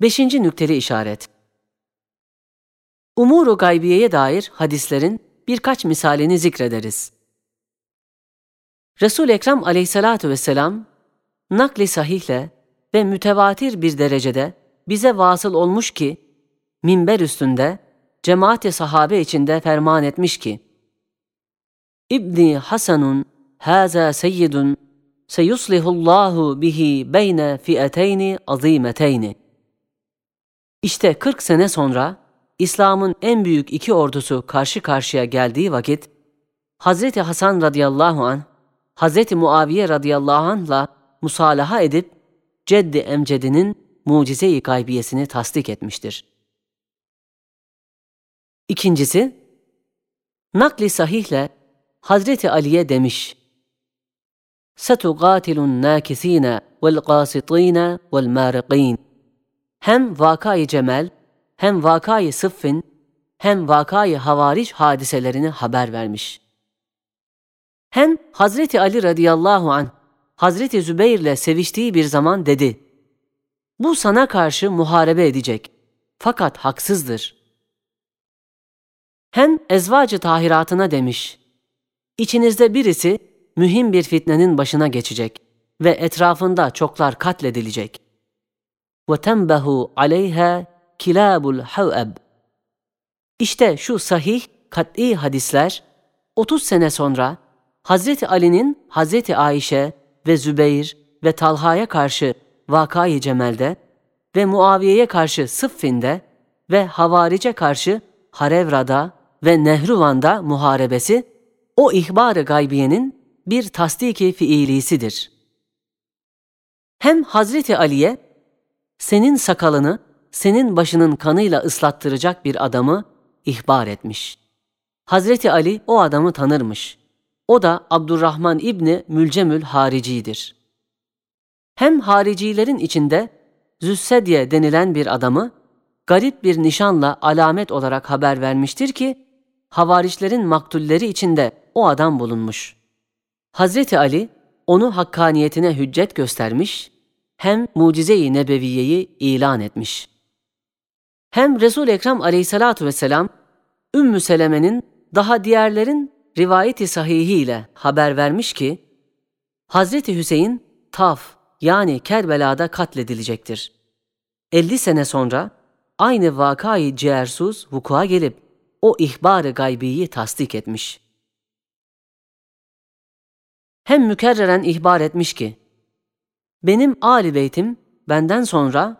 Beşinci nükteli işaret. Umuru gaybiyeye dair hadislerin birkaç misalini zikrederiz. Resul Ekrem Aleyhissalatu vesselam nakli sahihle ve mütevatir bir derecede bize vasıl olmuş ki minber üstünde cemaat-i sahabe içinde ferman etmiş ki İbni Hasanun haza seyyidun seyuslihullahu bihi beyne fi'eteyni azimeteyni. İşte 40 sene sonra İslam'ın en büyük iki ordusu karşı karşıya geldiği vakit Hazreti Hasan radıyallahu an Hazreti Muaviye radıyallahu anh'la musalaha edip Ceddi Emcedi'nin mucize-i gaybiyesini tasdik etmiştir. İkincisi, nakli sahihle Hazreti Ali'ye demiş, سَتُقَاتِلُ النَّاكِس۪ينَ وَالْقَاسِط۪ينَ وَالْمَارِق۪ينَ hem vakayı cemel, hem vakayı sıffin, hem vakayı havariç hadiselerini haber vermiş. Hem Hazreti Ali radıyallahu anh, Hazreti Zübeyir'le seviştiği bir zaman dedi, bu sana karşı muharebe edecek, fakat haksızdır. Hem ezvacı tahiratına demiş, İçinizde birisi mühim bir fitnenin başına geçecek ve etrafında çoklar katledilecek. وَتَنْبَهُ عَلَيْهَا kilabul haveb. İşte şu sahih, kat'i hadisler 30 sene sonra Hazreti Ali'nin Hazreti Ayşe ve Zübeyir ve Talha'ya karşı Vakayı Cemel'de ve Muaviye'ye karşı Sıffin'de ve Havarice karşı Harevra'da ve Nehruvan'da muharebesi o ihbar-ı gaybiyenin bir tasdiki fiilisidir. Hem Hazreti Ali'ye senin sakalını senin başının kanıyla ıslattıracak bir adamı ihbar etmiş. Hazreti Ali o adamı tanırmış. O da Abdurrahman İbni Mülcemül Harici'dir. Hem haricilerin içinde Züssedye denilen bir adamı garip bir nişanla alamet olarak haber vermiştir ki havariçlerin maktulleri içinde o adam bulunmuş. Hazreti Ali onu hakkaniyetine hüccet göstermiş, hem mucize-i nebeviyeyi ilan etmiş. Hem Resul Ekrem Aleyhissalatu vesselam Ümmü Seleme'nin daha diğerlerin rivayeti sahihiyle haber vermiş ki Hazreti Hüseyin Taf yani Kerbela'da katledilecektir. 50 sene sonra aynı vakayı ciğersuz vuku'a gelip o ihbar-ı gaybiyi tasdik etmiş. Hem mükerreren ihbar etmiş ki, benim âli beytim benden sonra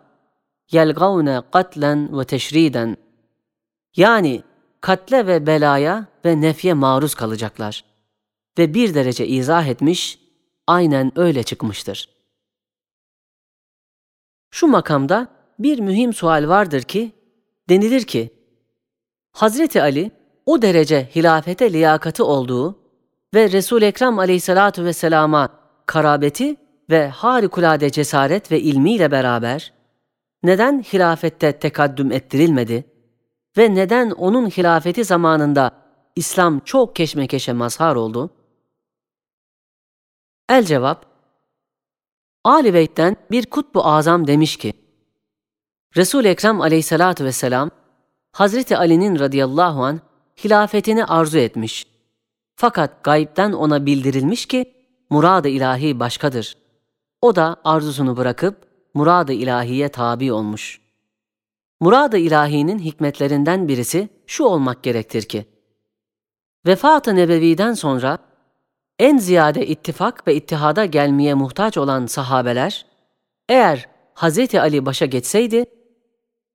yelgavne katlen ve teşriden yani katle ve belaya ve nefye maruz kalacaklar. Ve bir derece izah etmiş, aynen öyle çıkmıştır. Şu makamda bir mühim sual vardır ki, denilir ki, Hazreti Ali o derece hilafete liyakati olduğu ve Resul Ekrem Aleyhissalatu vesselama karabeti ve harikulade cesaret ve ilmiyle beraber neden hilafette tekaddüm ettirilmedi ve neden onun hilafeti zamanında İslam çok keşmekeşe mazhar oldu? El cevap, Ali Beyt'ten bir kutbu azam demiş ki, resul Ekrem aleyhissalatu vesselam, Hazreti Ali'nin radıyallahu an hilafetini arzu etmiş. Fakat gayipten ona bildirilmiş ki, murad-ı ilahi başkadır. O da arzusunu bırakıp, murad-ı ilahiye tabi olmuş. Murad-ı ilahinin hikmetlerinden birisi şu olmak gerektir ki, Vefat-ı Nebevi'den sonra en ziyade ittifak ve ittihada gelmeye muhtaç olan sahabeler, eğer Hz. Ali başa geçseydi,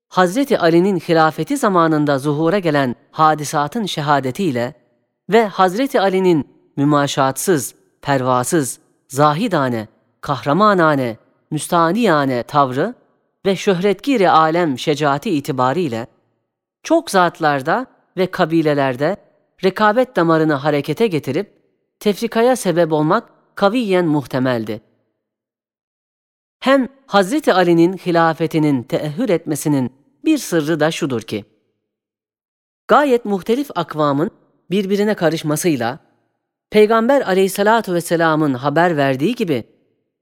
Hz. Ali'nin hilafeti zamanında zuhura gelen hadisatın şehadetiyle ve Hz. Ali'nin mümaşatsız, pervasız, zahidane, kahramanane, müstaniyane tavrı ve şöhretgiri alem şecaati itibariyle çok zatlarda ve kabilelerde rekabet damarını harekete getirip tefrikaya sebep olmak kaviyen muhtemeldi. Hem Hazreti Ali'nin hilafetinin teehhür etmesinin bir sırrı da şudur ki, gayet muhtelif akvamın birbirine karışmasıyla, Peygamber aleyhissalatu vesselamın haber verdiği gibi,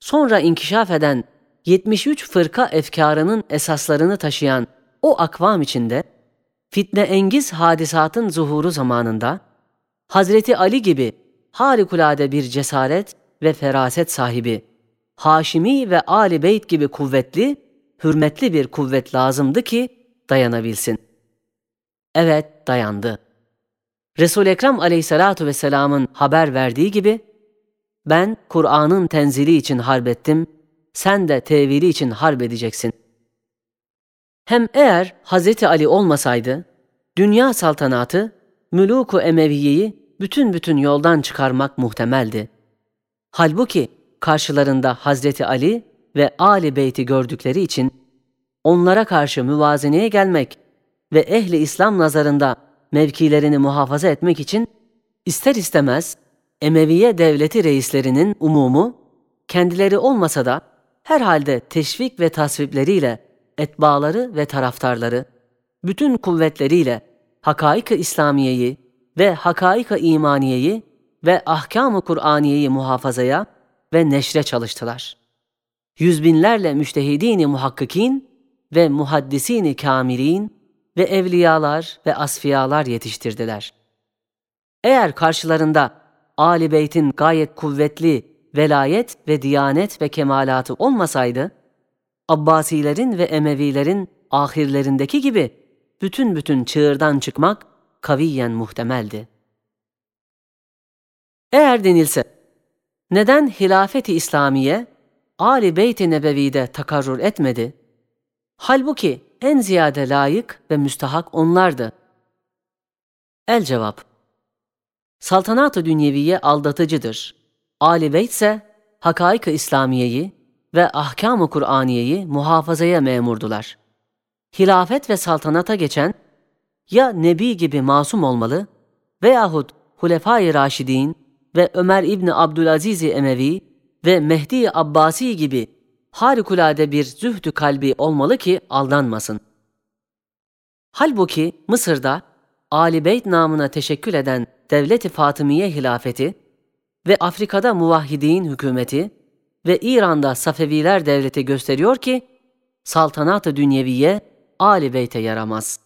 sonra inkişaf eden 73 fırka efkarının esaslarını taşıyan o akvam içinde fitne engiz hadisatın zuhuru zamanında Hazreti Ali gibi harikulade bir cesaret ve feraset sahibi, Haşimi ve Ali Beyt gibi kuvvetli, hürmetli bir kuvvet lazımdı ki dayanabilsin. Evet dayandı. Resul Ekrem Aleyhissalatu vesselam'ın haber verdiği gibi ben Kur'an'ın tenzili için harbettim, sen de tevili için harp edeceksin. Hem eğer Hazreti Ali olmasaydı, dünya saltanatı, Mülûk-u Emeviye'yi bütün bütün yoldan çıkarmak muhtemeldi. Halbuki karşılarında Hazreti Ali ve Ali Beyt'i gördükleri için onlara karşı müvazeneye gelmek ve ehli İslam nazarında mevkilerini muhafaza etmek için ister istemez Emeviye devleti reislerinin umumu kendileri olmasa da herhalde teşvik ve tasvipleriyle etbaları ve taraftarları bütün kuvvetleriyle hakaik-ı İslamiyeyi ve hakaik-ı imaniyeyi ve ahkam-ı Kur'aniyeyi muhafazaya ve neşre çalıştılar. Yüzbinlerle müştehidini muhakkikin ve muhaddisini kamilin ve evliyalar ve asfiyalar yetiştirdiler. Eğer karşılarında Ali Beyt'in gayet kuvvetli velayet ve diyanet ve kemalatı olmasaydı, Abbasilerin ve Emevilerin ahirlerindeki gibi bütün bütün çığırdan çıkmak kaviyen muhtemeldi. Eğer denilse, neden hilafeti İslamiye Ali Beyt-i Nebevi'de takarrur etmedi? Halbuki en ziyade layık ve müstahak onlardı. El cevap Saltanat-ı dünyeviye aldatıcıdır. Ali Beyt ise hakaik-ı İslamiyeyi ve ahkam-ı Kur'aniyeyi muhafazaya memurdular. Hilafet ve saltanata geçen ya Nebi gibi masum olmalı veyahut Hulefai Raşidin ve Ömer İbni Abdülaziz Emevi ve Mehdi Abbasi gibi harikulade bir zühdü kalbi olmalı ki aldanmasın. Halbuki Mısır'da Ali Beyt namına teşekkül eden Devlet-i Fatımiye hilafeti ve Afrika'da muvahhidin hükümeti ve İran'da Safeviler devleti gösteriyor ki saltanat-ı dünyeviye Ali Beyt'e yaramaz.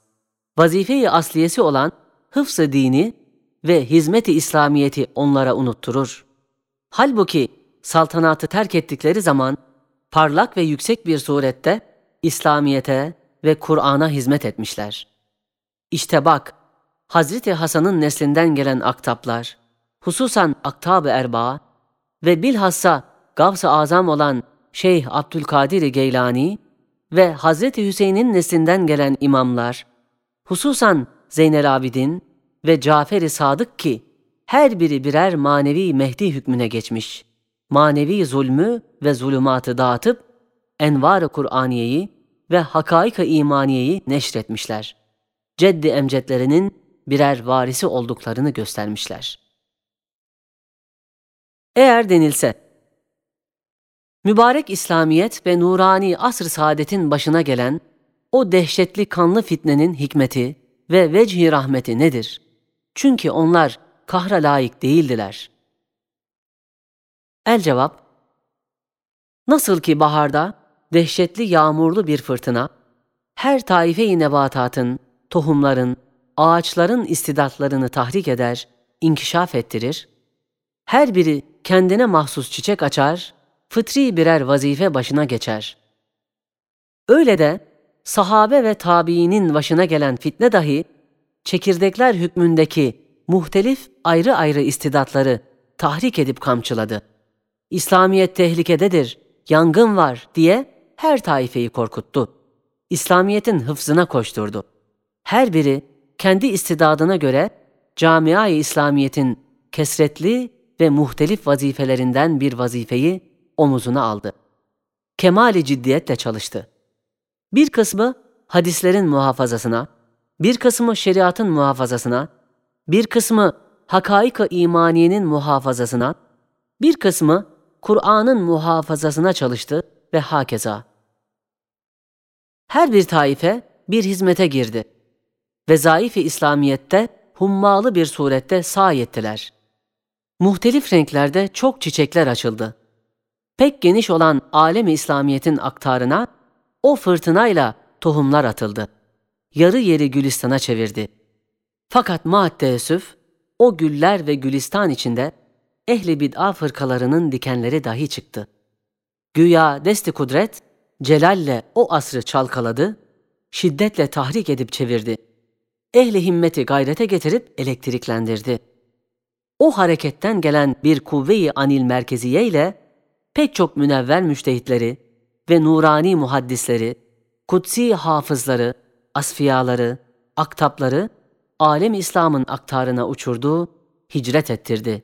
Vazife-i asliyesi olan hıfz dini ve hizmet-i İslamiyeti onlara unutturur. Halbuki saltanatı terk ettikleri zaman parlak ve yüksek bir surette İslamiyete ve Kur'an'a hizmet etmişler. İşte bak, Hazreti Hasan'ın neslinden gelen aktaplar, hususan aktab-ı erba ve bilhassa Gavs-ı Azam olan Şeyh Abdülkadir Geylani ve Hazreti Hüseyin'in neslinden gelen imamlar, hususan Zeynel Abidin ve Cafer-i Sadık ki her biri birer manevi Mehdi hükmüne geçmiş. Manevi zulmü ve zulümatı dağıtıp envar-ı Kur'aniyeyi ve hakaik-ı imaniyeyi neşretmişler. Ceddi emcetlerinin birer varisi olduklarını göstermişler. Eğer denilse, mübarek İslamiyet ve nurani asr saadetin başına gelen o dehşetli kanlı fitnenin hikmeti ve vecih rahmeti nedir? Çünkü onlar kahra layık değildiler. El cevap, nasıl ki baharda dehşetli yağmurlu bir fırtına, her taife-i nebatatın, tohumların, ağaçların istidatlarını tahrik eder, inkişaf ettirir, her biri kendine mahsus çiçek açar, fıtri birer vazife başına geçer. Öyle de sahabe ve tabiinin başına gelen fitne dahi, çekirdekler hükmündeki muhtelif ayrı ayrı istidatları tahrik edip kamçıladı. İslamiyet tehlikededir, yangın var diye her taifeyi korkuttu. İslamiyetin hıfzına koşturdu. Her biri kendi istidadına göre camia-i İslamiyet'in kesretli ve muhtelif vazifelerinden bir vazifeyi omuzuna aldı. Kemali ciddiyetle çalıştı. Bir kısmı hadislerin muhafazasına, bir kısmı şeriatın muhafazasına, bir kısmı hakaik-ı imaniyenin muhafazasına, bir kısmı Kur'an'ın muhafazasına çalıştı ve hakeza. Her bir taife bir hizmete girdi ve zayıf-ı İslamiyet'te hummalı bir surette sağ ettiler. Muhtelif renklerde çok çiçekler açıldı. Pek geniş olan alemi İslamiyet'in aktarına o fırtınayla tohumlar atıldı. Yarı yeri Gülistan'a çevirdi. Fakat maatteessüf o güller ve gülistan içinde ehli bid'a fırkalarının dikenleri dahi çıktı. Güya desti kudret, celalle o asrı çalkaladı, şiddetle tahrik edip çevirdi. Ehli himmeti gayrete getirip elektriklendirdi. O hareketten gelen bir kuvve-i anil merkeziye ile pek çok münevver müştehitleri ve nurani muhaddisleri, kutsi hafızları, asfiyaları, aktapları alem İslam'ın aktarına uçurdu, hicret ettirdi.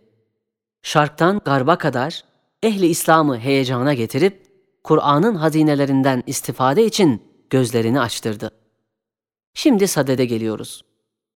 Şarktan garba kadar ehli İslam'ı heyecana getirip Kur'an'ın hazinelerinden istifade için gözlerini açtırdı. Şimdi sadede geliyoruz.